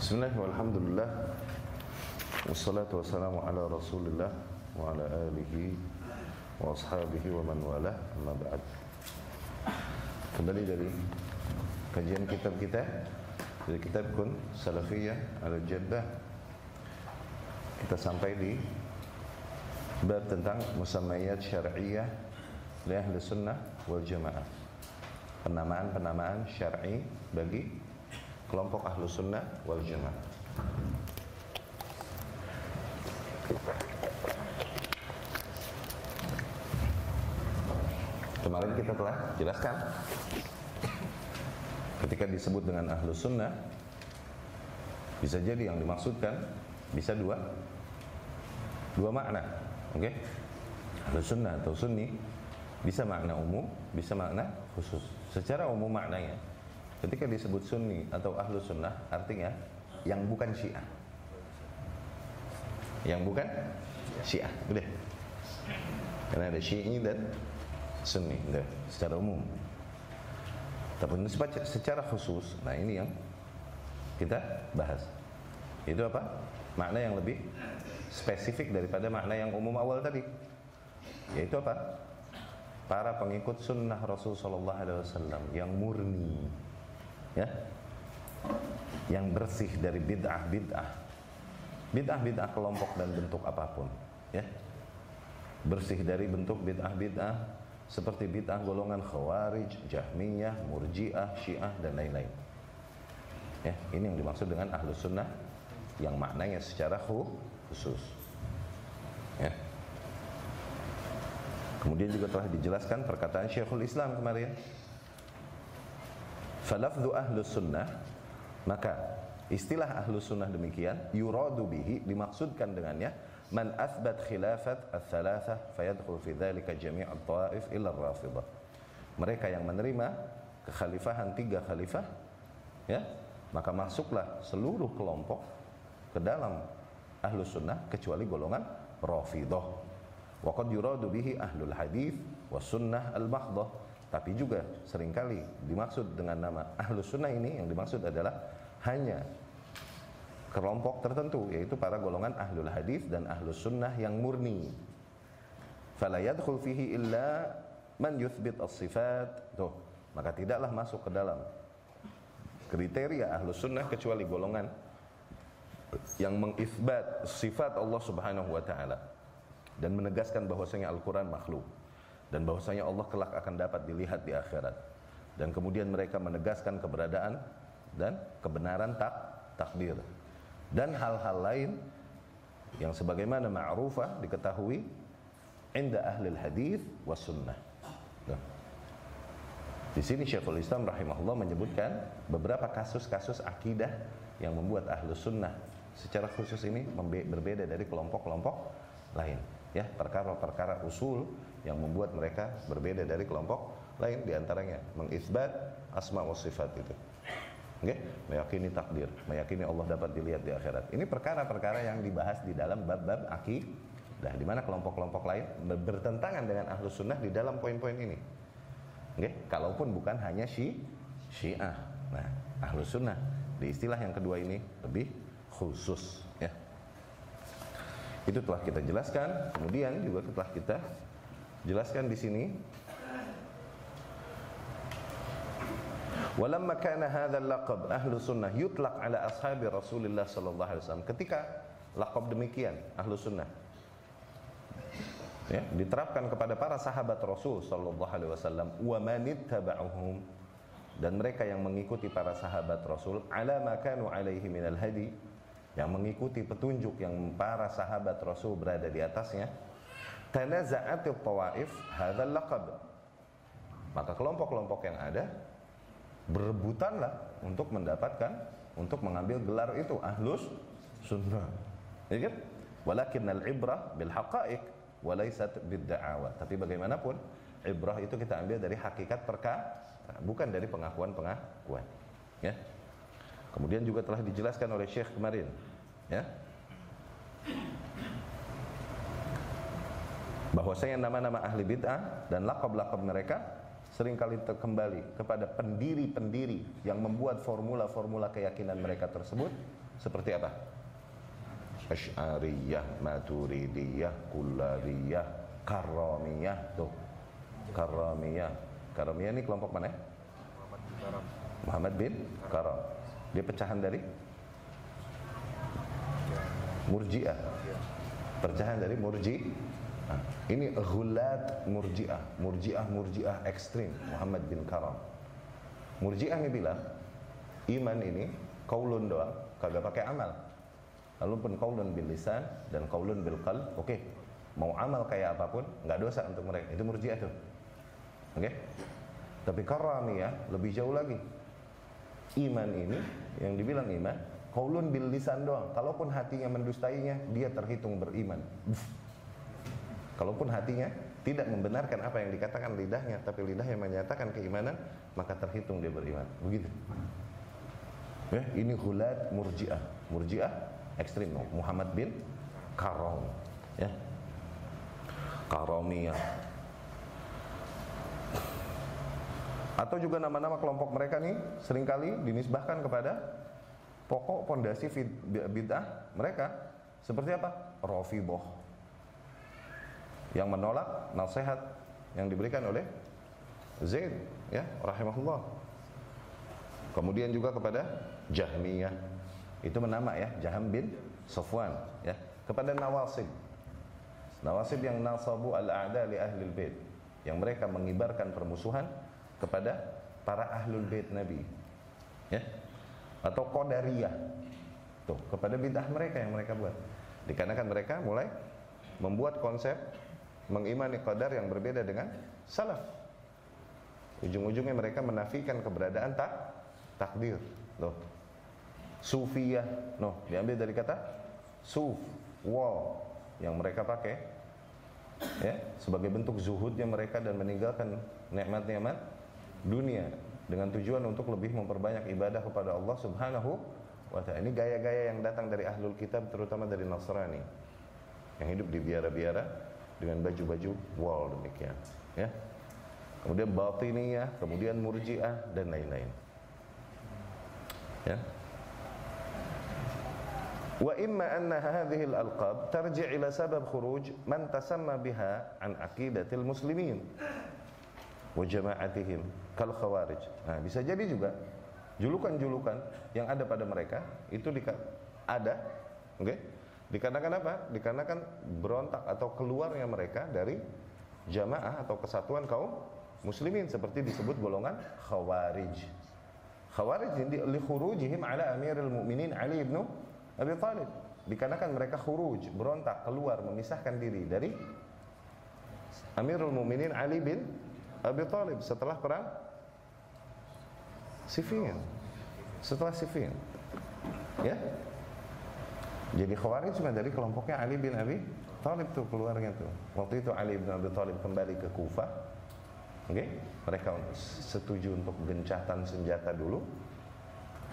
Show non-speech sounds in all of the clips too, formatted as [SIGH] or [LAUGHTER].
Bismillah walhamdulillah. Wassalatu wassalamu ala rasulillah Wa ala alihi Wa ashabihi wa man wala Amma ba'd. Kembali dari Kajian kitab kita Dari kitab kun Salafiyah al-Jabdah Kita sampai di Bab tentang Musammayat syar'iyah Li ahli sunnah wal jamaah. Penamaan-penamaan syar'i Bagi kelompok ahlu sunnah wal jamaah. Kemarin kita telah jelaskan ketika disebut dengan ahlu sunnah bisa jadi yang dimaksudkan bisa dua dua makna oke okay? ahlu sunnah atau sunni bisa makna umum bisa makna khusus secara umum maknanya Ketika disebut sunni atau ahlu sunnah artinya yang bukan syiah. Yang bukan syiah. Udah. Karena ada syi'i dan sunni. Udah. Secara umum. Tapi secara khusus, nah ini yang kita bahas. Itu apa? Makna yang lebih spesifik daripada makna yang umum awal tadi. Yaitu apa? Para pengikut sunnah Rasul Sallallahu Alaihi Wasallam yang murni, ya. Yang bersih dari bid'ah bid'ah. Bid'ah bid'ah kelompok dan bentuk apa pun. Ya. Bersih dari bentuk bid'ah bid'ah. Seperti bid'ah golongan khawarij jahmiyah murji'ah syiah dan lain-lain. Ya ini yang dimaksud dengan ahlus sunnah yang maknanya secara khusus. Ya. Kemudian juga telah dijelaskan perkataan Syekhul Islam kemarin falafdu ahlus sunnah maka istilah ahlus sunnah demikian yuradu bihi dimaksudkan dengannya man athbat khilafat al-thalathah fayadkhul fi dhalika jami' al-ta'if illa rafidah mereka yang menerima kekhalifahan tiga khalifah ya maka masuklah seluruh kelompok ke dalam ahlus sunnah kecuali golongan rafidah wa qad yuradu bihi ahlul hadis was sunnah al-mahdhah tapi juga sering kali dimaksud dengan nama ahlus sunnah ini yang dimaksud adalah hanya kelompok tertentu yaitu para golongan ahlul hadis dan ahlus sunnah yang murni. Fala yadkhul fihi illa man yuthbit as-sifat. Tuh, maka tidaklah masuk ke dalam kriteria ahlus sunnah kecuali golongan yang mengisbat sifat Allah Subhanahu wa taala dan menegaskan bahwasanya Al-Qur'an makhluk dan bahwasanya Allah kelak akan dapat dilihat di akhirat. Dan kemudian mereka menegaskan keberadaan dan kebenaran tak takdir. Dan hal-hal lain yang sebagaimana ma'rufah diketahui inda ahli hadis was sunnah. Nah. di sini Syekhul Islam rahimahullah menyebutkan beberapa kasus-kasus akidah yang membuat ahlu sunnah secara khusus ini berbeda dari kelompok-kelompok lain. Ya perkara-perkara usul yang membuat mereka berbeda dari kelompok lain di antaranya mengisbat asma wa sifat itu okay? meyakini takdir meyakini Allah dapat dilihat di akhirat ini perkara-perkara yang dibahas di dalam bab-bab akidah di mana kelompok-kelompok lain bertentangan dengan ahlus sunnah di dalam poin-poin ini okay? kalaupun bukan hanya syi syiah nah ahlus sunnah di istilah yang kedua ini lebih khusus ya itu telah kita jelaskan. Kemudian juga telah kita jelaskan di sini. Walamma kana hadzal laqab ahlu sunnah yutlaq ala ashabi Rasulillah sallallahu alaihi wasallam. Ketika laqab demikian ahlu sunnah ya, diterapkan kepada para sahabat Rasul sallallahu alaihi wasallam wa manittaba'uhum dan mereka yang mengikuti para sahabat Rasul ala ma kanu alaihi minal hadi yang mengikuti petunjuk yang para sahabat Rasul berada di atasnya tanaza'atil tawaif hadzal laqab. Maka kelompok-kelompok yang ada berebutanlah untuk mendapatkan untuk mengambil gelar itu ahlus sunnah. Ya kan? Walakin al ibrah bil haqa'iq walaysat bid da'awa tapi bagaimanapun ibrah itu kita ambil dari hakikat perkara bukan dari pengakuan-pengakuan ya. Kemudian juga telah dijelaskan oleh Syekh kemarin, ya. Bahwasanya nama-nama ahli bid'ah dan lakab-lakab mereka sering kali kembali kepada pendiri-pendiri yang membuat formula-formula keyakinan mereka tersebut seperti apa? Asy'ariyah, Maturidiyah, Kullabiyah, Karramiyah tuh. Karramiyah. Karramiyah ini kelompok mana? Muhammad bin Karam. Muhammad bin Karam. Dia pecahan dari Murji'ah. Pecahan dari Murji. Ini ghulat Murji'ah, Murji'ah Murji'ah ekstrim Muhammad bin Karam. Murji'ah ini bilang iman ini kaulun doang, kagak pakai amal. Lalu pun kaulun bil lisan dan kaulun bil qalb, oke. Okay. Mau amal kayak apa pun, nggak dosa untuk mereka. Itu Murji'ah tuh. Oke? Okay? Tapi karamiyah lebih jauh lagi. Iman ini yang dibilang iman Kaulun bil lisan doang. Kalaupun hatinya mendustainya, dia terhitung beriman. Kalaupun hatinya tidak membenarkan apa yang dikatakan lidahnya, tapi lidahnya menyatakan keimanan, maka terhitung dia beriman. Begitu. Ya, ini hulat murjiah. Murjiah ekstrim. Muhammad bin Karom. Ya. Karomiyah. Atau juga nama-nama kelompok mereka nih sering kali dinisbahkan kepada pokok pondasi bid'ah mereka seperti apa? Rafidah yang menolak nasihat yang diberikan oleh Zaid ya rahimahullah. Kemudian juga kepada Jahmiyah. Itu menama ya, Jaham bin Safwan ya. Kepada Nawasib. Nawasib yang nasabu al-a'da li ahli bait yang mereka mengibarkan permusuhan kepada para ahlul bait Nabi. Ya, atau qadariyah tuh kepada bid'ah mereka yang mereka buat dikarenakan mereka mulai membuat konsep mengimani qadar yang berbeda dengan salaf. Ujung-ujungnya mereka menafikan keberadaan tak takdir. Loh. Sufiyah. No diambil dari kata suf wall yang mereka pakai ya sebagai bentuk zuhudnya mereka dan meninggalkan nikmat-nikmat dunia dengan tujuan untuk lebih memperbanyak ibadah kepada Allah Subhanahu wa taala. Ini gaya-gaya yang datang dari ahlul kitab terutama dari Nasrani yang hidup di biara-biara dengan baju-baju wall demikian, ya. Kemudian batiniyah, kemudian murji'ah dan lain-lain. Ya. Wa imma anna hadhihi al-alqab tarji' ila sabab khuruj man tasamma biha an aqidatil muslimin wa jama'atihim kal khawarij. Nah, bisa jadi juga julukan-julukan yang ada pada mereka itu ada, oke? Okay? Dikarenakan apa? Dikarenakan berontak atau keluarnya mereka dari jamaah atau kesatuan kaum muslimin seperti disebut golongan khawarij. Khawarij ini li khurujihim ala Amirul Mukminin Ali bin Abi Thalib. Dikarenakan mereka khuruj, berontak, keluar, memisahkan diri dari Amirul Mukminin Ali bin Abi Talib setelah perang Siffin. Setelah Siffin. Ya. Jadi Khawarij cuma dari kelompoknya Ali bin Abi Talib tuh keluarnya tuh. Waktu itu Ali bin Abi Talib kembali ke Kufah. Oke, okay? mereka setuju untuk gencatan senjata dulu.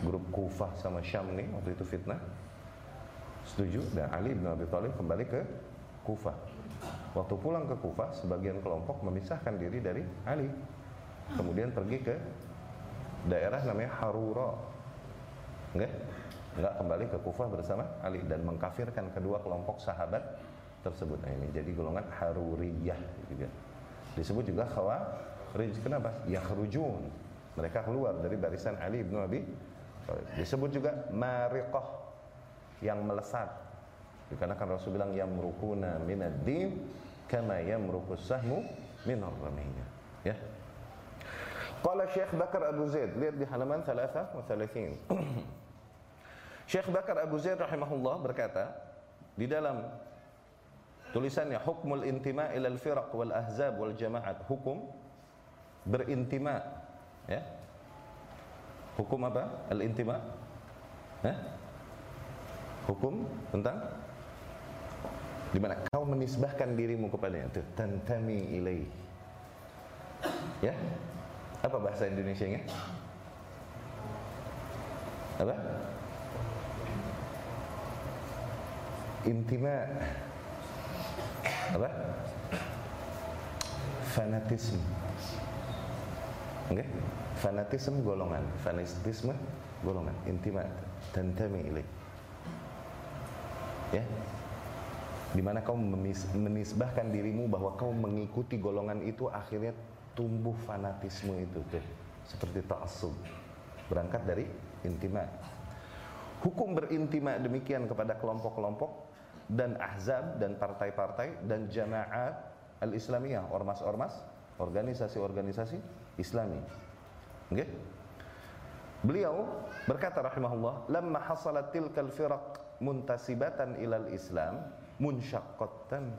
Grup Kufah sama Syam nih waktu itu fitnah. Setuju dan Ali bin Abi Talib kembali ke Kufah. Waktu pulang ke Kufah, sebagian kelompok memisahkan diri dari Ali. Kemudian pergi ke daerah namanya Harura. Enggak? Enggak kembali ke Kufah bersama Ali dan mengkafirkan kedua kelompok sahabat tersebut. Nah, ini jadi golongan Haruriyah juga. Disebut juga Khawarij. Kenapa? Yakhrujun. Mereka keluar dari barisan Ali bin Abi Disebut juga Mariqah yang melesat. Dikarenakan Rasul bilang yamrukuna minad din kama yamruqus sahmu min ya Qala Syekh Bakar Abu Zaid lihat di halaman 33 [CLEARS THROAT] Syekh Bakar Abu Zaid rahimahullah berkata di dalam tulisannya hukmul intima ilal firaq wal ahzab wal jama'at hukum berintima ya. Hukum apa? Al intima ya? hukum tentang di mana? Kau menisbahkan dirimu kepadanya itu tantami ilai ya. Apa bahasa Indonesia-nya? Apa intima apa fanatisme oke okay? fanatisme golongan fanatisme golongan intima tantami ilai Ya. Di mana kau menisbahkan dirimu bahwa kau mengikuti golongan itu akhirnya tumbuh fanatisme itu tuh. Seperti ta'assub. Berangkat dari intima. Hukum berintima demikian kepada kelompok-kelompok dan ahzab dan partai-partai dan jamaat al-islamiyah, ormas-ormas, organisasi-organisasi Islami. Okay? Beliau berkata rahimahullah, "Lamma hasalat tilkal firaq muntasibatan ilal Islam munsyaqqatan"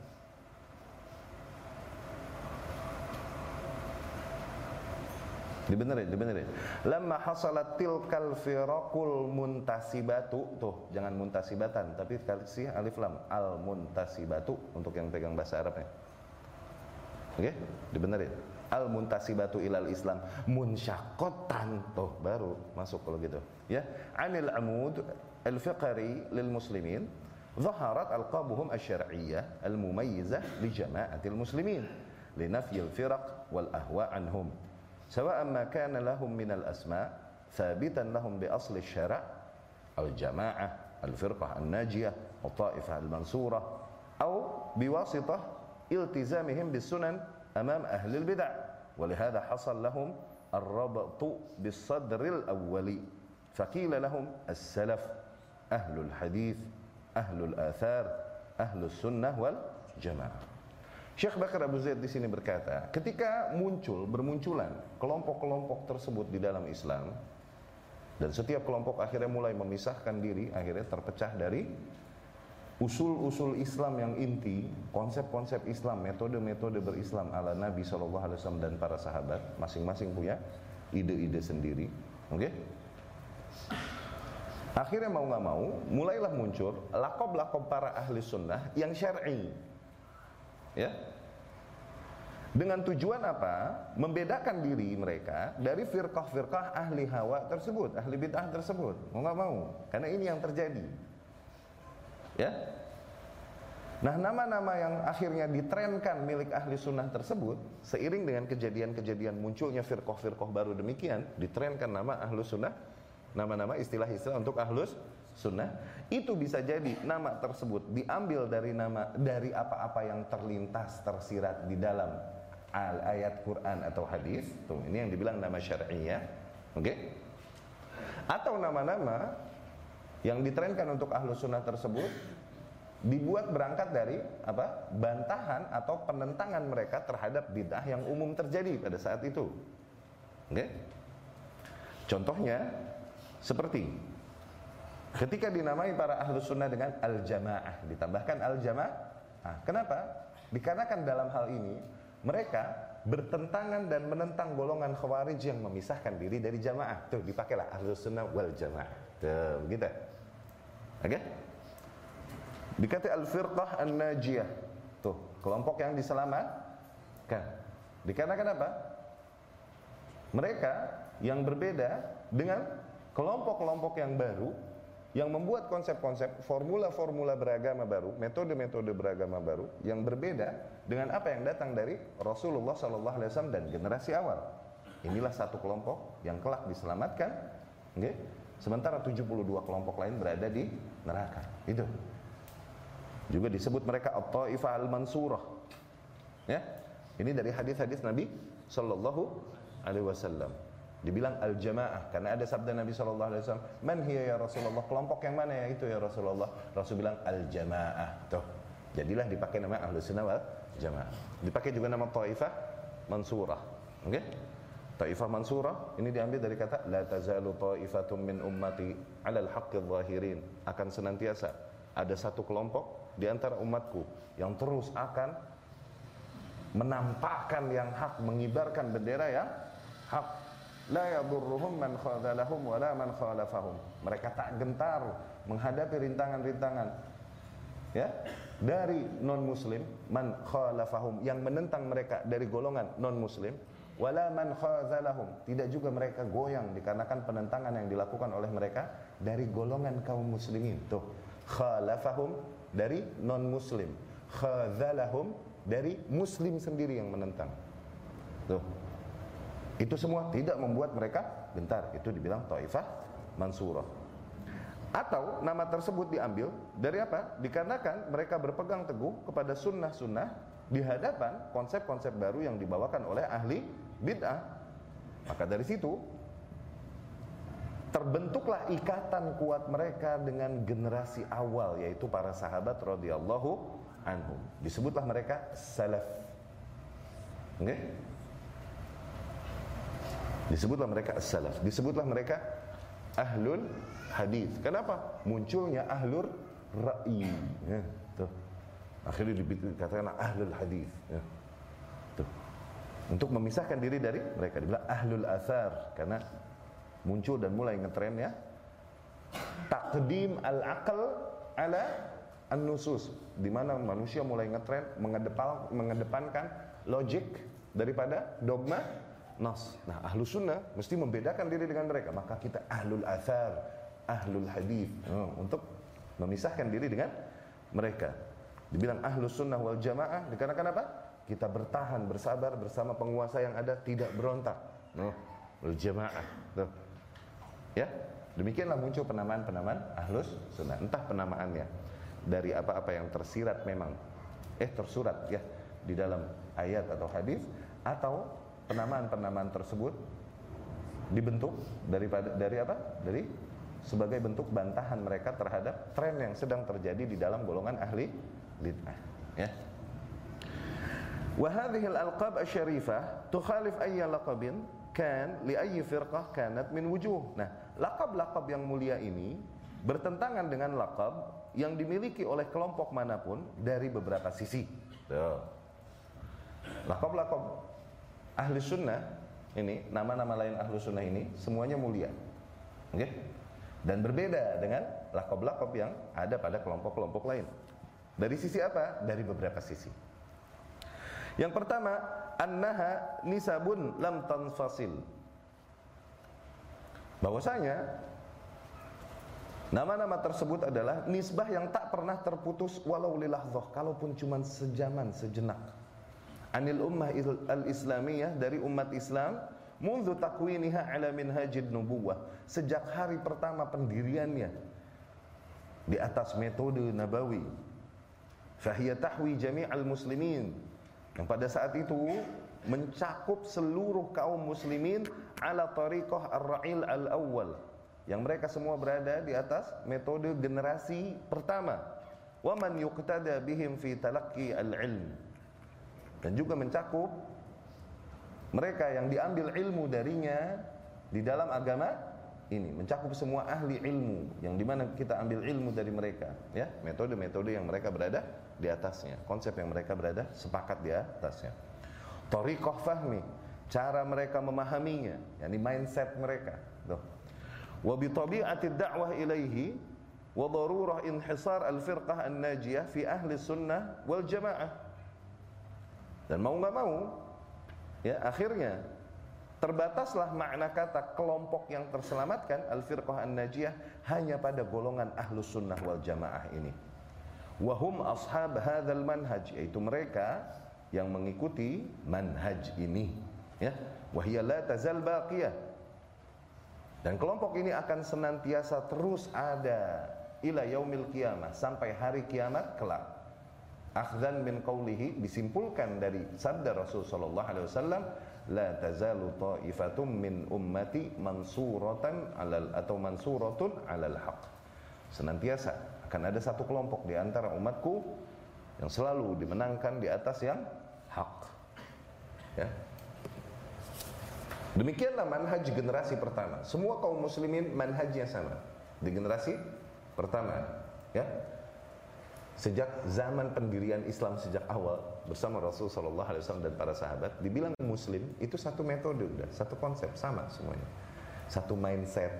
Dibenerin, dibenerin. Lamma hasalat tilkal firaqul muntasibatu. Tuh, jangan muntasibatan, tapi kasih alif lam. Al muntasibatu untuk yang pegang bahasa Arabnya. Oke, okay? dibenerin. Al muntasibatu ilal Islam munsyaqqatan. Tuh, baru masuk kalau gitu. Ya, anil amud al fiqari lil muslimin ظهرت ألقابهم الشرعية المميزة لجماعة المسلمين لنفي الفرق والأهواء عنهم سواء ما كان لهم من الأسماء ثابتا لهم بأصل الشرع الجماعة الفرقة الناجية الطائفة المنصورة أو بواسطة التزامهم بالسنن أمام أهل البدع. ولهذا حصل لهم الربط بالصدر الأولي فقيل لهم السلف أهل الحديث أهل الآثار أهل السنة والجماعة. Syekh Bakar Abu Zaid di sini berkata, ketika muncul bermunculan kelompok-kelompok tersebut di dalam Islam dan setiap kelompok akhirnya mulai memisahkan diri, akhirnya terpecah dari usul-usul Islam yang inti, konsep-konsep Islam, metode-metode berislam ala Nabi SAW dan para sahabat, masing-masing punya ide-ide sendiri. Oke? Okay? Akhirnya mau nggak mau, mulailah muncul lakob-lakob para ahli sunnah yang syar'i, Ya. Dengan tujuan apa? Membedakan diri mereka dari firqah-firqah ahli hawa tersebut, ahli bid'ah tersebut. Mau nggak mau, karena ini yang terjadi. Ya. Nah, nama-nama yang akhirnya ditrenkan milik ahli sunnah tersebut, seiring dengan kejadian-kejadian munculnya firqah-firqah baru demikian, ditrenkan nama ahlu sunnah, nama-nama istilah-istilah untuk ahlus sunnah. Itu bisa jadi nama tersebut diambil dari nama dari apa-apa yang terlintas tersirat di dalam al ayat Quran atau hadis. Tuh ini yang dibilang nama syar'iyah oke? Okay? atau nama-nama yang ditrenkan untuk ahlu sunnah tersebut dibuat berangkat dari apa? Bantahan atau penentangan mereka terhadap bid'ah yang umum terjadi pada saat itu. Oke? Okay? contohnya seperti Ketika dinamai para ahlu sunnah dengan al-jamaah, ditambahkan al-jamaah. Nah, kenapa? Dikarenakan dalam hal ini mereka bertentangan dan menentang golongan khawarij yang memisahkan diri dari jamaah. Tuh dipakailah ahlu sunnah wal jamaah. Tuh, begitu. Oke? Okay? Dikata al-firqah an-najiyah. Tuh, kelompok yang diselamatkan. Dikarenakan apa? Mereka yang berbeda dengan kelompok-kelompok yang baru yang membuat konsep-konsep formula-formula beragama baru, metode-metode beragama baru yang berbeda dengan apa yang datang dari Rasulullah Sallallahu Alaihi Wasallam dan generasi awal. Inilah satu kelompok yang kelak diselamatkan, okay? sementara 72 kelompok lain berada di neraka. Itu juga disebut mereka at-taifah al-mansurah. Ya. Ini dari hadis-hadis Nabi Sallallahu Alaihi Wasallam. Dibilang al-jamaah karena ada sabda Nabi sallallahu alaihi wasallam, "Man hiya ya Rasulullah?" Kelompok yang mana ya itu ya Rasulullah? Rasul bilang al-jamaah. Tuh. Jadilah dipakai nama Ahlus Sunnah wal Jamaah. Dipakai juga nama Taifah Mansurah. Oke? Okay? Taifah Mansurah ini diambil dari kata la tazalu taifatum min ummati 'alal haqqi zahirin. Akan senantiasa ada satu kelompok di antara umatku yang terus akan menampakkan yang hak, mengibarkan bendera yang hak la yadurruhum man khadalahum man khalafahum. Mereka tak gentar menghadapi rintangan-rintangan ya dari non muslim man khalafahum yang menentang mereka dari golongan non muslim wala man khazalahum tidak juga mereka goyang dikarenakan penentangan yang dilakukan oleh mereka dari golongan kaum muslimin. Tuh khalafahum dari non muslim khazalahum dari muslim sendiri yang menentang. Tuh itu semua tidak membuat mereka gentar. Itu dibilang taifah mansurah. Atau nama tersebut diambil dari apa? Dikarenakan mereka berpegang teguh kepada sunnah-sunnah di hadapan konsep-konsep baru yang dibawakan oleh ahli bid'ah. Maka dari situ terbentuklah ikatan kuat mereka dengan generasi awal yaitu para sahabat radhiyallahu anhum. Disebutlah mereka salaf. Okay? Disebutlah mereka salaf. Disebutlah mereka ahlul hadis. Kenapa? Munculnya ahlur ra'i. Ya, tuh. Akhirnya dikatakan ahlul hadis. Ya. Tuh. Untuk memisahkan diri dari mereka dibilang ahlul asar karena muncul dan mulai ngetren ya takdim al-aql ala an-nusus di mana manusia mulai ngetren mengedepan, mengedepankan logik daripada dogma nas. Nah, ahlu sunnah mesti membedakan diri dengan mereka. Maka kita ahlul athar, ahlul hadis oh, untuk memisahkan diri dengan mereka. Dibilang ahlu sunnah wal jamaah dikarenakan apa? Kita bertahan, bersabar bersama penguasa yang ada, tidak berontak. Oh, wal jamaah. Tuh. Ya, demikianlah muncul penamaan-penamaan ahlus sunnah. Entah penamaannya dari apa-apa yang tersirat memang, eh tersurat ya di dalam ayat atau hadis atau penamaan-penamaan tersebut dibentuk daripada dari apa? Dari sebagai bentuk bantahan mereka terhadap tren yang sedang terjadi di dalam golongan ahli bid'ah, ya. Al-alqab asy-syarifah tukhalif ayya laqabin kan li ayyi firqah kanat min wujuh. Nah, lakab-lakab yang mulia ini bertentangan dengan lakab yang dimiliki oleh kelompok mana pun dari beberapa sisi. Lakab-lakab ahli sunnah ini nama-nama lain ahli sunnah ini semuanya mulia oke okay? dan berbeda dengan lakob-lakob yang ada pada kelompok-kelompok lain dari sisi apa? dari beberapa sisi yang pertama annaha nisabun lam tanfasil bahwasanya Nama-nama tersebut adalah nisbah yang tak pernah terputus walau lilahzah kalaupun cuma sejaman sejenak anil ummah al-islamiyah dari umat Islam mundu takwiniha ala minhajid nubuwah. Sejak hari pertama pendiriannya di atas metode nabawi. Fahiya tahwi jami'al muslimin. Yang pada saat itu mencakup seluruh kaum muslimin ala tariqah ar-ra'il al-awwal yang mereka semua berada di atas metode generasi pertama. Wa man yuqtada bihim fi talaqqi al-ilm dan juga mencakup mereka yang diambil ilmu darinya di dalam agama ini. Mencakup semua ahli ilmu yang di mana kita ambil ilmu dari mereka ya. Metode-metode yang mereka berada di atasnya. Konsep yang mereka berada sepakat di atasnya. Tariqah fahmi cara mereka memahaminya yakni mindset mereka tuh. Wa bi tabi'ati da'wah ilaihi wa darurah inhisar al-firqah an-najiyah fi ahli sunnah wal jamaah dan mau nggak mau, ya akhirnya terbataslah makna kata kelompok yang terselamatkan al-firqah an-najiyah hanya pada golongan ahlus sunnah wal jamaah ini. Wahum ashab hadzal manhaj yaitu mereka yang mengikuti manhaj ini ya. Wahia la tazal baqiyah. Dan kelompok ini akan senantiasa terus ada ila yaumil qiyamah sampai hari kiamat kelak akhdan min qawlihi disimpulkan dari sabda Rasul sallallahu alaihi wasallam la tazalu ta'ifatum min ummati mansuratan alal atau mansuratun alal haq senantiasa akan ada satu kelompok di antara umatku yang selalu dimenangkan di atas yang hak ya. Demikianlah manhaj generasi pertama. Semua kaum muslimin manhajnya sama. Di generasi pertama ya sejak zaman pendirian Islam sejak awal bersama Rasul Shallallahu Alaihi Wasallam dan para sahabat dibilang Muslim itu satu metode udah satu konsep sama semuanya. Satu mindset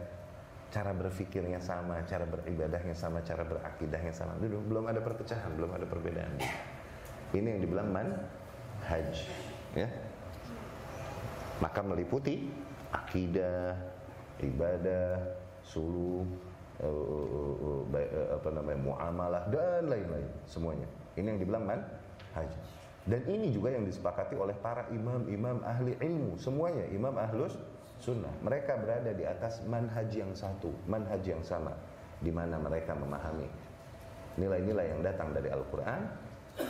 cara berpikirnya sama cara beribadahnya sama cara berakidahnya sama. Dulu belum ada perpecahan belum ada perbedaan. Ini yang dibilang man haj ya. Maka meliputi akidah ibadah suluh uh, uh, apa namanya muamalah dan lain-lain semuanya. Ini yang dibilang man haji. Dan ini juga yang disepakati oleh para imam-imam ahli ilmu semuanya imam ahlus sunnah. Mereka berada di atas manhaj yang satu, manhaj yang sama, di mana mereka memahami nilai-nilai yang datang dari Al-Quran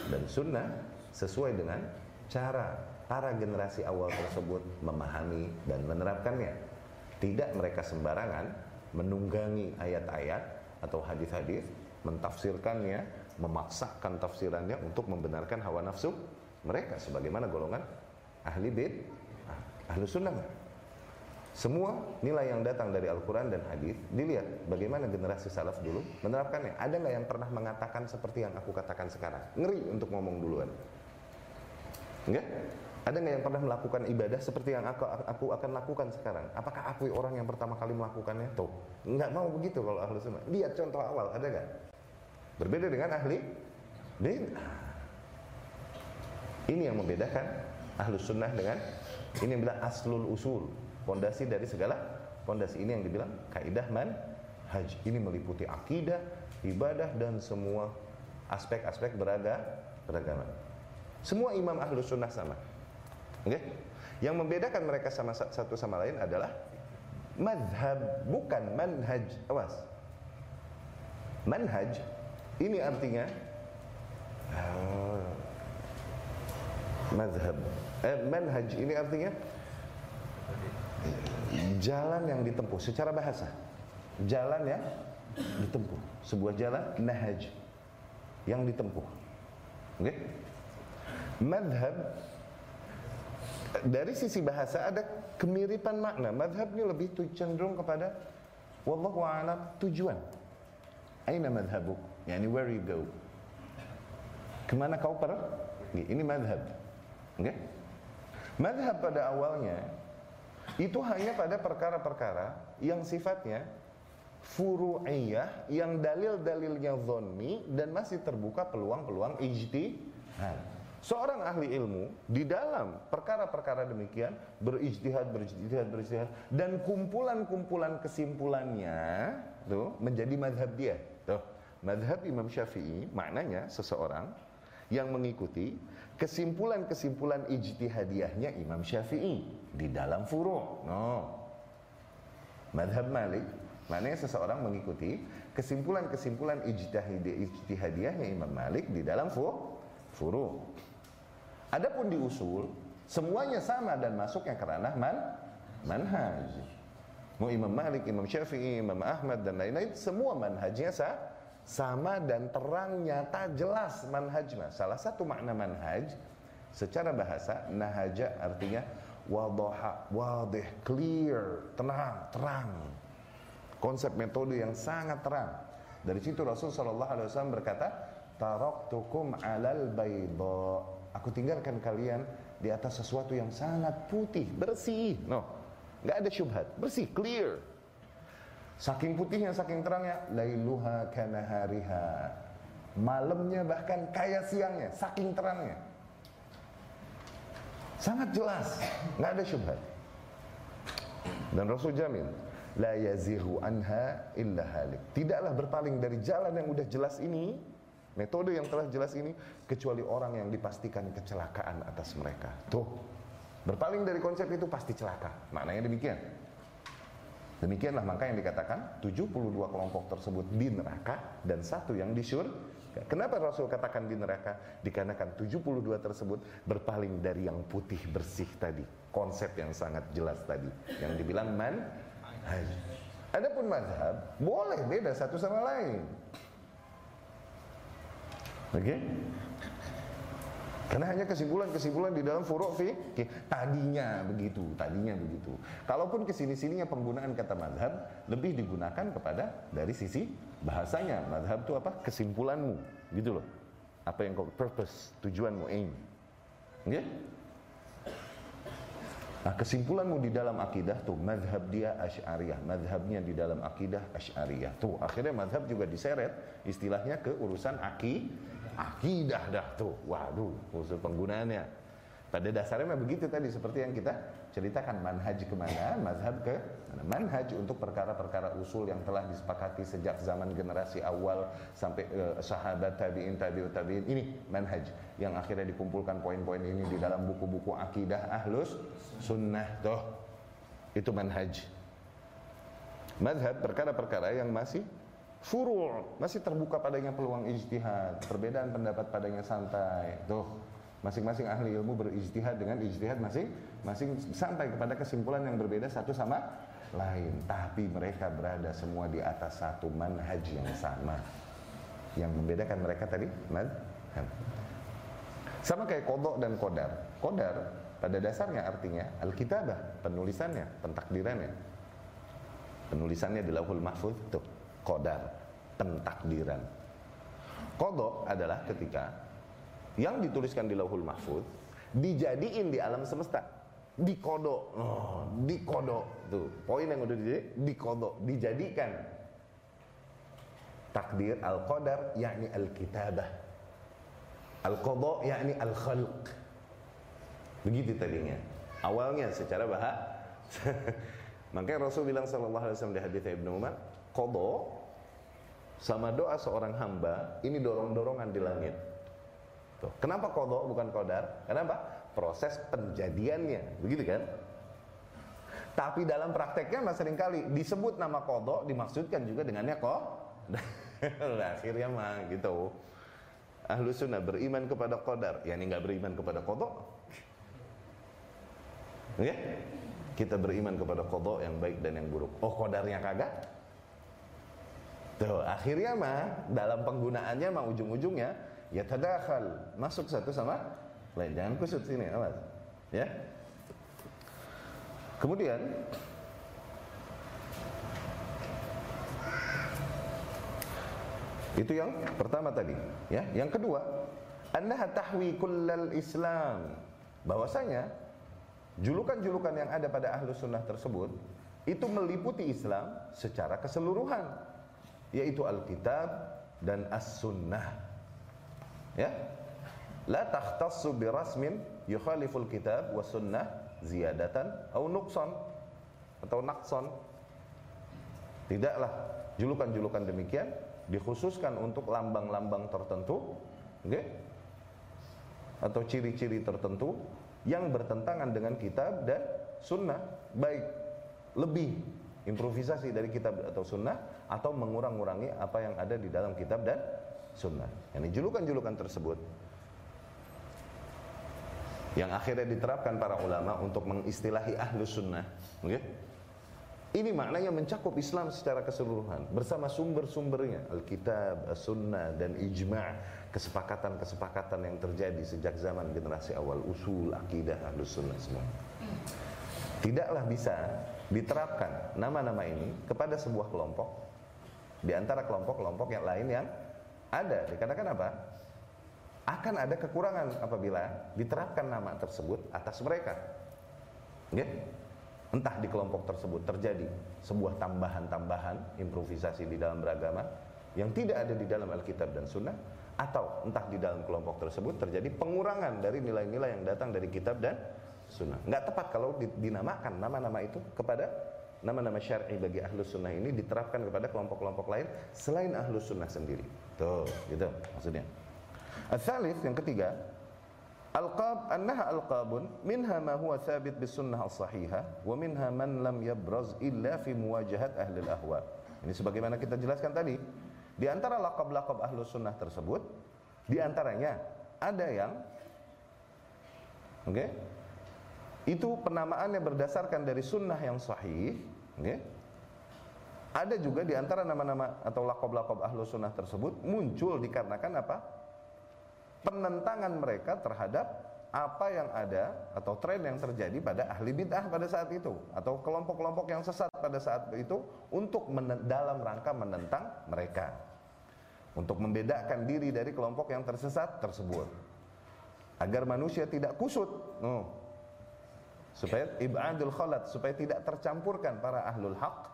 dan Sunnah sesuai dengan cara para generasi awal tersebut memahami dan menerapkannya. Tidak mereka sembarangan menunggangi ayat-ayat atau hadis-hadis, mentafsirkannya, memaksakan tafsirannya untuk membenarkan hawa nafsu mereka sebagaimana golongan ahli bid, ahli sunnah. Semua nilai yang datang dari Al-Quran dan hadis dilihat bagaimana generasi salaf dulu menerapkannya. Ada nggak yang pernah mengatakan seperti yang aku katakan sekarang? Ngeri untuk ngomong duluan. Enggak? Ada nggak yang pernah melakukan ibadah seperti yang aku, aku akan lakukan sekarang? Apakah aku orang yang pertama kali melakukannya? Tuh, nggak mau begitu kalau ahli sunnah. Lihat contoh awal, ada nggak? Berbeda dengan ahli bid'ah. Ini yang membedakan ahlu sunnah dengan ini yang bilang aslul usul Pondasi dari segala pondasi ini yang dibilang kaidah man haji. Ini meliputi akidah, ibadah dan semua aspek-aspek beraga, beragama. Semua imam ahlu sunnah sama. Okay? Yang membedakan mereka sama satu sama lain adalah madhab bukan manhaj. Awas. Manhaj ini artinya uh, madhab. Eh, manhaj ini artinya jalan yang ditempuh secara bahasa jalan yang ditempuh sebuah jalan nahaj yang ditempuh oke okay? madhab dari sisi bahasa ada kemiripan makna. Madhab ini lebih cenderung kepada wallahu a'lam tujuan. Aina madhabuk yani where you go? Ke mana kau pergi? Ini madhab. Okay? madhab pada awalnya itu hanya pada perkara-perkara yang sifatnya furu'iyah yang dalil-dalilnya zonni dan masih terbuka peluang-peluang ijtihad. Seorang ahli ilmu di dalam perkara-perkara demikian berijtihad, berijtihad, berijtihad dan kumpulan-kumpulan kesimpulannya tuh menjadi madhab dia. Tuh, madhab Imam Syafi'i maknanya seseorang yang mengikuti kesimpulan-kesimpulan ijtihadiyahnya Imam Syafi'i di dalam furu'. No. Madhab Malik maknanya seseorang mengikuti kesimpulan-kesimpulan ijtihadiyahnya Imam Malik di dalam furu'. Adapun di usul semuanya sama dan masuknya ke ranah man manhaj. Mau Imam Malik, Imam Syafi'i, Imam Ahmad dan lain-lain semua manhajnya sah sama dan terang nyata jelas manhaj salah satu makna manhaj secara bahasa nahaja artinya wadaha wadih clear tenang terang. Konsep metode yang sangat terang. Dari situ Rasul Shallallahu Alaihi Wasallam berkata taraktukum alal bayda aku tinggalkan kalian di atas sesuatu yang sangat putih bersih no nggak ada syubhat bersih clear Saking putihnya, saking terangnya, lailuha kanahariha. Malamnya bahkan kayak siangnya, saking terangnya. Sangat jelas, nggak ada syubhat. Dan Rasul jamin, la yazihu anha illa halik. Tidaklah berpaling dari jalan yang udah jelas ini, metode yang telah jelas ini, kecuali orang yang dipastikan kecelakaan atas mereka. Tuh, berpaling dari konsep itu pasti celaka. Maknanya demikian. Demikianlah maka yang dikatakan 72 kelompok tersebut di neraka dan satu yang di surga. Kenapa Rasul katakan di neraka? Dikarenakan 72 tersebut berpaling dari yang putih bersih tadi. Konsep yang sangat jelas tadi. Yang dibilang man Adapun mazhab boleh beda satu sama lain. Oke? Okay? Karena hanya kesimpulan-kesimpulan di dalam furu' fikih. Tadinya begitu, tadinya begitu. Kalaupun ke sini-sininya penggunaan kata madhab lebih digunakan kepada dari sisi bahasanya. Madhab itu apa? Kesimpulanmu, gitu loh. Apa yang kau purpose, tujuanmu, aim. Okay? Nah kesimpulanmu di dalam akidah tuh madhab dia asy'ariyah, madhabnya di dalam akidah asy'ariyah. Tuh akhirnya madhab juga diseret istilahnya ke urusan akidah akidah dah tuh. Waduh, usul penggunaannya. Pada dasarnya memang begitu tadi seperti yang kita ceritakan manhaj ke mana, mazhab ke mana. Manhaj untuk perkara-perkara usul yang telah disepakati sejak zaman generasi awal sampai uh, sahabat tabiin tabiut tabiin ini manhaj yang akhirnya dikumpulkan poin-poin ini di dalam buku-buku akidah ahlus sunnah tuh itu manhaj. Mazhab perkara-perkara yang masih furu' masih terbuka padanya peluang ijtihad, perbedaan pendapat padanya santai. Tuh, masing-masing ahli ilmu berijtihad dengan ijtihad masing masing sampai kepada kesimpulan yang berbeda satu sama lain, tapi mereka berada semua di atas satu manhaj yang sama. Yang membedakan mereka tadi madhab. Sama kayak kodok dan kodar. Kodar pada dasarnya artinya alkitabah, penulisannya, pentakdirannya. Penulisannya di lauhul mahfuz tuh kodar, pentakdiran. Kodok adalah ketika yang dituliskan di lauhul mahfuz dijadiin di alam semesta. Dikodok oh, dikodok tuh poin yang udah di dikodok dijadikan. Takdir al qadar yakni al kitabah al qada yakni al khalq begitu tadinya. Awalnya secara bahasa. [LAUGHS] Makanya Rasul bilang sallallahu alaihi wasallam di hadis Ibnu Umar qada sama doa seorang hamba ini dorong-dorongan di langit. Tuh. Kenapa kodok bukan kodar? Kenapa? Proses penjadiannya, begitu kan? Tapi dalam prakteknya mas sering kali disebut nama kodok dimaksudkan juga dengannya kok. [LAUGHS] nah, akhirnya mah gitu. Ahlu sunnah beriman kepada kodar, ya ini nggak beriman kepada kodok. Ya? Kita beriman kepada kodok yang baik dan yang buruk. Oh kodarnya kagak? Tuh, akhirnya mah dalam penggunaannya mah ujung-ujungnya ya tadakhal, masuk satu sama lain. Jangan kusut sini, awas. Ya. Kemudian itu yang pertama tadi, ya. Yang kedua, annaha tahwi kullal Islam. Bahwasanya julukan-julukan yang ada pada ahlu sunnah tersebut itu meliputi Islam secara keseluruhan yaitu Alkitab dan As-Sunnah. Ya. La takhtassu bi rasmin yukhaliful kitab was sunnah ziyadatan atau nuqsan atau naqsan. Tidaklah julukan-julukan demikian dikhususkan untuk lambang-lambang tertentu, okay? atau ciri-ciri tertentu yang bertentangan dengan kitab dan sunnah, baik lebih improvisasi dari kitab atau sunnah atau mengurang-urangi apa yang ada di dalam kitab dan sunnah. Ini julukan-julukan tersebut yang akhirnya diterapkan para ulama untuk mengistilahi ahlu sunnah. Okay? Ini maknanya mencakup Islam secara keseluruhan bersama sumber-sumbernya Alkitab, As-Sunnah dan ijma' kesepakatan-kesepakatan yang terjadi sejak zaman generasi awal usul akidah ahlu sunnah semua. Tidaklah bisa diterapkan nama-nama ini kepada sebuah kelompok di antara kelompok-kelompok yang lain yang ada. Dikatakan apa? Akan ada kekurangan apabila diterapkan nama tersebut atas mereka. Ya entah di kelompok tersebut terjadi sebuah tambahan-tambahan improvisasi di dalam beragama yang tidak ada di dalam Alkitab dan Sunnah atau entah di dalam kelompok tersebut terjadi pengurangan dari nilai-nilai yang datang dari kitab dan sunnah. Nggak tepat kalau dinamakan nama-nama itu kepada nama-nama syar'i bagi ahlus sunnah ini diterapkan kepada kelompok-kelompok lain selain ahlus sunnah sendiri. Tuh, gitu maksudnya. Al-thalith yang ketiga, Alqab annaha alqabun minha ma huwa thabit bis sunnah as-sahihah wa minha man lam yabraz illa fi muwajahat ahli al-ahwa. Ini sebagaimana kita jelaskan tadi. Di antara laqab-laqab ahlu sunnah tersebut, di antaranya ada yang Oke? Okay, itu penamaannya berdasarkan dari sunnah yang sahih okay? ada juga di antara nama-nama atau lakob-lakob ahlu sunnah tersebut muncul dikarenakan apa? Penentangan mereka terhadap apa yang ada atau tren yang terjadi pada ahli bid'ah pada saat itu atau kelompok-kelompok yang sesat pada saat itu untuk dalam rangka menentang mereka. Untuk membedakan diri dari kelompok yang tersesat tersebut. Agar manusia tidak kusut. Oh, supaya ibadul khalat supaya tidak tercampurkan para ahlul haq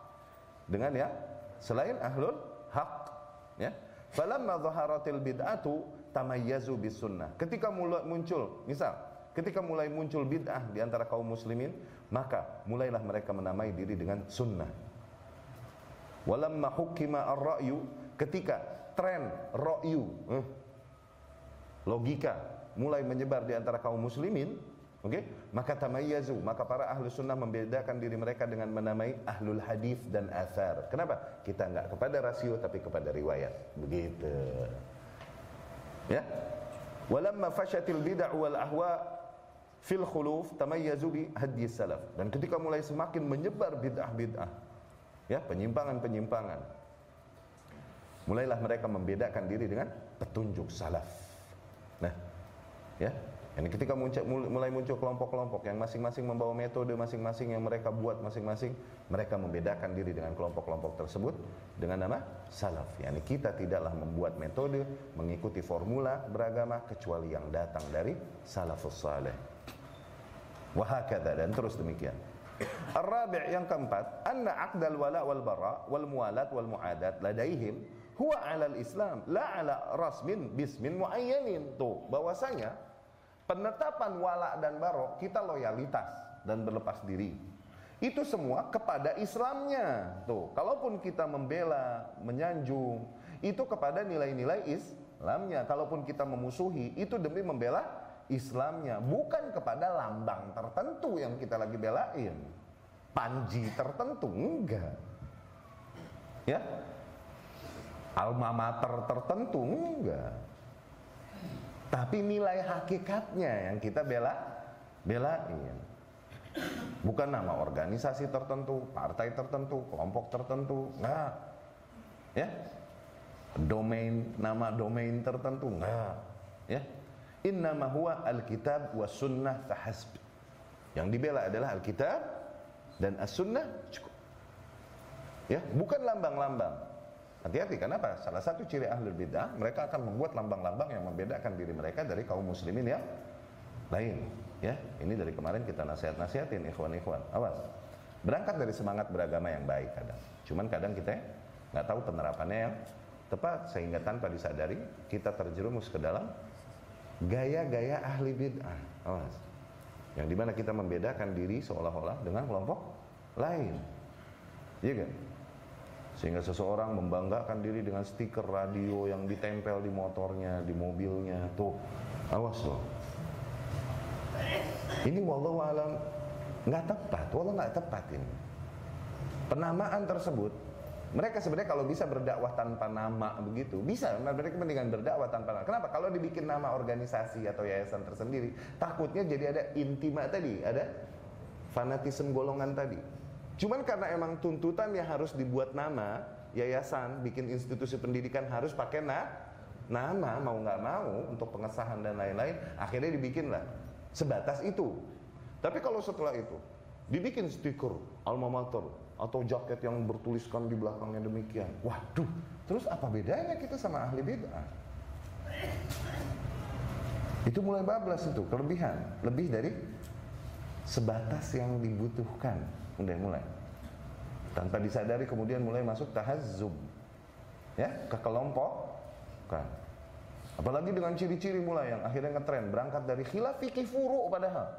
dengan ya selain ahlul haq ya. Falamma zaharatil bid'atu tamayyazu bis sunnah ketika mulai muncul misal ketika mulai muncul bid'ah di antara kaum muslimin maka mulailah mereka menamai diri dengan sunnah. Walamma hukima ar-ra'yu ketika tren ra'yu eh, logika mulai menyebar di antara kaum muslimin Oke, okay? maka tamayyazu, maka para ahlu sunnah membedakan diri mereka dengan menamai ahlul hadis dan asar. Kenapa? Kita enggak kepada rasio tapi kepada riwayat. Begitu. Ya. Walamma fashatil bid'ah wal ahwa fil khuluf tamayyazu bi hadis salaf. Dan ketika mulai semakin menyebar bid'ah-bid'ah, ya, penyimpangan-penyimpangan. Mulailah mereka membedakan diri dengan petunjuk salaf. Nah, ya, ini ketika muncul, mulai muncul kelompok-kelompok yang masing-masing membawa metode masing-masing yang mereka buat masing-masing, mereka membedakan diri dengan kelompok-kelompok tersebut dengan nama salaf. Yani kita tidaklah membuat metode mengikuti formula beragama kecuali yang datang dari salafus saleh. Wahakada dan terus demikian. Ar-rabi' yang keempat, anna aqdal wala wal bara wal mualat wal muadat ladaihim huwa 'ala al-islam la 'ala rasmin bismin muayyanin. Tuh, bahwasanya Penetapan wala dan barok kita loyalitas dan berlepas diri. Itu semua kepada Islamnya. Tuh, kalaupun kita membela, menyanjung, itu kepada nilai-nilai Islamnya. Kalaupun kita memusuhi, itu demi membela Islamnya, bukan kepada lambang tertentu yang kita lagi belain. Panji tertentu enggak. Ya. Alma mater tertentu enggak. Tapi nilai hakikatnya yang kita bela belain. Bukan nama organisasi tertentu, partai tertentu, kelompok tertentu, enggak. Ya. Domain, nama domain tertentu, enggak. Ya. Innama huwa alkitab was sunnah fahasb. Yang dibela adalah alkitab dan as-sunnah cukup. Ya, bukan lambang-lambang. Hati-hati, kenapa? Salah satu ciri ahli bidah, mereka akan membuat lambang-lambang yang membedakan diri mereka dari kaum muslimin yang lain. Ya, ini dari kemarin kita nasihat-nasihatin ikhwan-ikhwan. Awas. Berangkat dari semangat beragama yang baik kadang. Cuman kadang kita nggak tahu penerapannya yang tepat sehingga tanpa disadari kita terjerumus ke dalam gaya-gaya ahli bid'ah. Awas. Yang di mana kita membedakan diri seolah-olah dengan kelompok lain. Iya kan? Sehingga seseorang membanggakan diri dengan stiker radio yang ditempel di motornya, di mobilnya. Tuh, awas loh. Ini wallahu alam nggak tepat, wallah nggak tepat ini. Penamaan tersebut mereka sebenarnya kalau bisa berdakwah tanpa nama begitu bisa mereka mendingan berdakwah tanpa nama kenapa kalau dibikin nama organisasi atau yayasan tersendiri takutnya jadi ada intima tadi ada fanatisme golongan tadi Cuman karena emang tuntutannya harus dibuat nama, yayasan, bikin institusi pendidikan harus pakai na, nama mau nggak mau untuk pengesahan dan lain-lain, akhirnya dibikinlah sebatas itu. Tapi kalau setelah itu dibikin stiker alma mater atau jaket yang bertuliskan di belakangnya demikian, waduh, terus apa bedanya kita sama ahli bid'ah? Itu mulai bablas itu, kelebihan, lebih dari sebatas yang dibutuhkan udah mulai. Tanpa disadari kemudian mulai masuk tahazzub ya ke kelompok. Kan apalagi dengan ciri-ciri mulai yang akhirnya ngetren berangkat dari khilaf fikih furu padahal.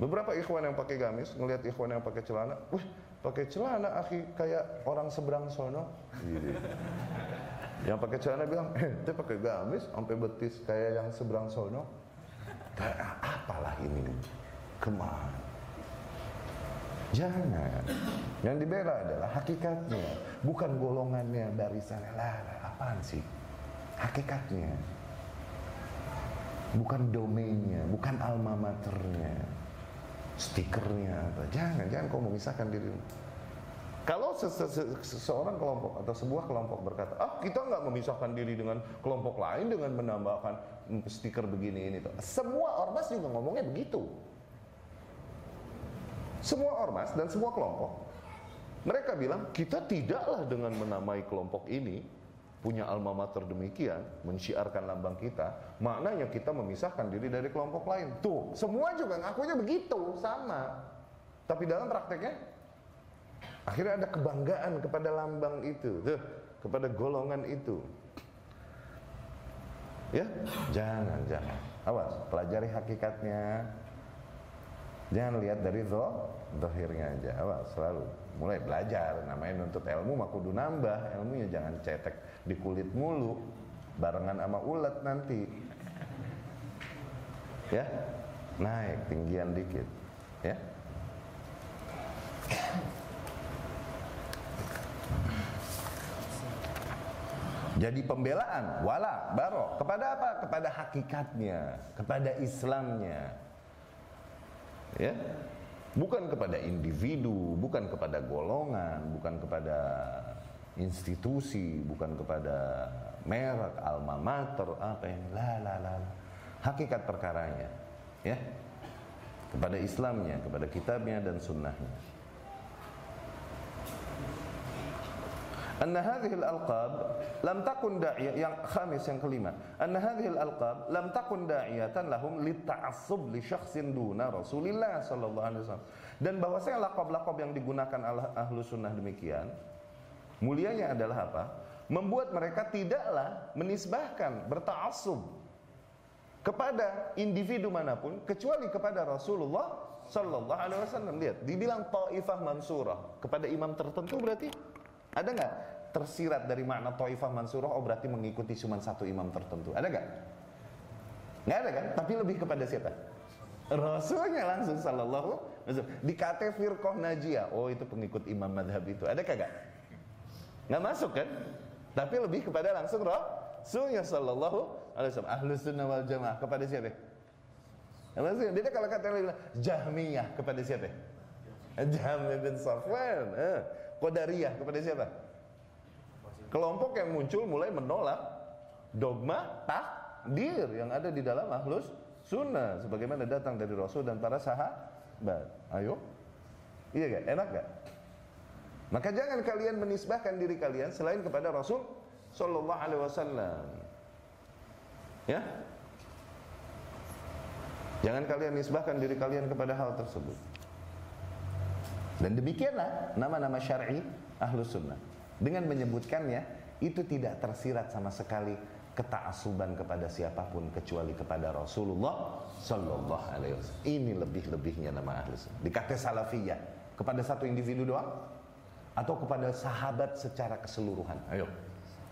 Beberapa ikhwan yang pakai gamis ngelihat ikhwan yang pakai celana wih pakai celana akhi kayak orang seberang sono. Gitu. yang pakai celana bilang eh dia pakai gamis sampai betis kayak yang seberang sono. Kayak apalah ini? Ke mana Jangan. Yang dibela adalah hakikatnya, bukan golongannya barisannya. Lah, apaan sih? Hakikatnya. Bukan domainnya, bukan alma maternya. Stikernya apa. Jangan, jangan kau memisahkan diri. Kalau seseorang kelompok atau sebuah kelompok berkata, ah kita nggak memisahkan diri dengan kelompok lain dengan menambahkan stiker begini ini tuh. Semua ormas juga ngomongnya begitu. Semua ormas dan semua kelompok. Mereka bilang kita tidaklah dengan menamai kelompok ini punya alma mater demikian mensyiarkan lambang kita maknanya kita memisahkan diri dari kelompok lain. Tuh semua juga ngakunya begitu sama. Tapi dalam prakteknya akhirnya ada kebanggaan kepada lambang itu tuh kepada golongan itu. Ya jangan jangan. Awas pelajari hakikatnya Jangan lihat dari dohirnya aja. Awas selalu mulai belajar. Namanya nuntut ilmu mah kudu nambah ilmunya jangan cetek di kulit mulu barengan sama ulet nanti. Ya. naik tinggian dikit ya jadi pembelaan wala baro kepada apa kepada hakikatnya kepada Islamnya ya. Bukan kepada individu bukan kepada golongan bukan kepada institusi bukan kepada merek alma mater apa yang la la la hakikat perkaranya ya. Kepada Islamnya kepada kitabnya dan sunnahnya anna hadhihi al-alqab lam takun da'iyah yang khamis yang kelima. Anna hadhihi al-alqab lam takun da'iyatan lahum lita'assub li syakhsin duna Rasulillah sallallahu alaihi wasallam. Dan bahwasanya lakab-lakab yang digunakan ahlu sunnah demikian mulianya adalah apa? Membuat mereka tidaklah menisbahkan berta'assub kepada individu mana pun kecuali kepada Rasulullah sallallahu alaihi wasallam. Lihat dibilang taifah mansurah kepada imam tertentu berarti ada nggak tersirat dari makna Taifah Mansurah oh berarti mengikuti cuma satu imam tertentu. Ada nggak? Nggak ada kan? Tapi lebih kepada siapa? Rasulnya langsung sallallahu di kata firqah najiyah. Oh itu pengikut imam madhab itu. Ada kagak? Nggak masuk kan? Tapi lebih kepada langsung Rasulnya sallallahu alaihi wasallam. Ahlu sunnah wal jamaah. Kepada siapa? Maksudnya, dia kalau kata Jahmiyah. Kepada siapa? Jahmiyah bin Safwan. Eh. Qadariyah. Kepada siapa? Kelompok yang muncul mulai menolak dogma takdir yang ada di dalam ahlus sunnah sebagaimana datang dari Rasul dan para sahabat. Ayo, iya gak? Enak gak? Maka jangan kalian menisbahkan diri kalian selain kepada Rasul Sallallahu Alaihi Wasallam. Ya, jangan kalian nisbahkan diri kalian kepada hal tersebut. Dan demikianlah nama-nama syar'i ahlus sunnah. Dengan menyebutkannya, itu tidak tersirat sama sekali ketaasuban kepada siapa pun kecuali kepada Rasulullah Sallallahu Alaihi Wasallam. Ini lebih-lebihnya nama ahlus sunnah. Dikata salafiyah kepada satu individu doang atau kepada sahabat secara keseluruhan. Ayo,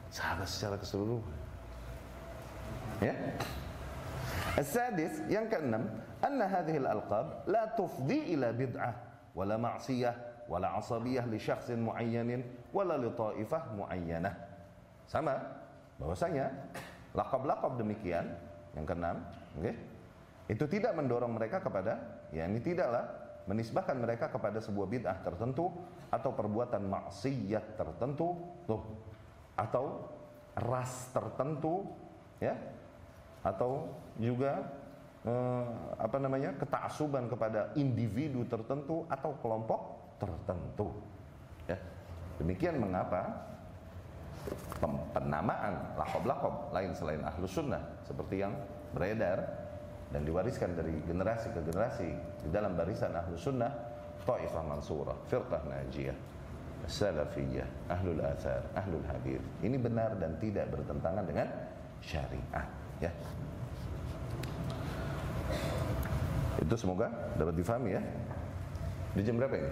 sahabat secara keseluruhan. Ya. As-sadis yang keenam, anna hadhihi al-alqab la tufdi ila bid'ah wala ma'siyah wala asabiyah li syakhsin muayyanin wala li ta'ifah muayyanah. Sama bahwasanya lakab-lakab demikian yang keenam, okay, itu tidak mendorong mereka kepada ya ini tidaklah menisbahkan mereka kepada sebuah bid'ah tertentu atau perbuatan maksiat tertentu tuh atau ras tertentu ya atau juga eh, apa namanya ketaasuban kepada individu tertentu atau kelompok tertentu. Ya. Demikian mengapa penamaan lakob-lakob lain selain ahlu sunnah seperti yang beredar dan diwariskan dari generasi ke generasi di dalam barisan ahlu sunnah Taifah Mansurah, Firqah Najiyah, Salafiyah, Ahlul Athar, Ahlul Habib. Ini benar dan tidak bertentangan dengan syariat. Ya. Itu semoga dapat difahami ya. Di jam berapa ini?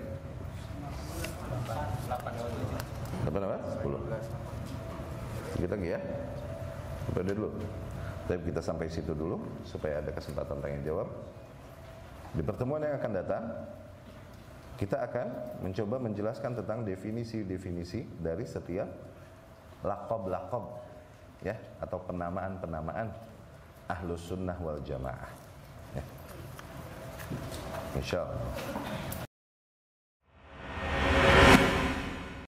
8 apa? 10 Kita ya? Sampai dulu. Tapi kita sampai situ dulu Supaya ada kesempatan tanya jawab. Di pertemuan yang akan datang Kita akan mencoba menjelaskan tentang definisi-definisi Dari setiap Lakob-lakob ya Atau penamaan-penamaan Ahlus sunnah wal jamaah ya. Insya Allah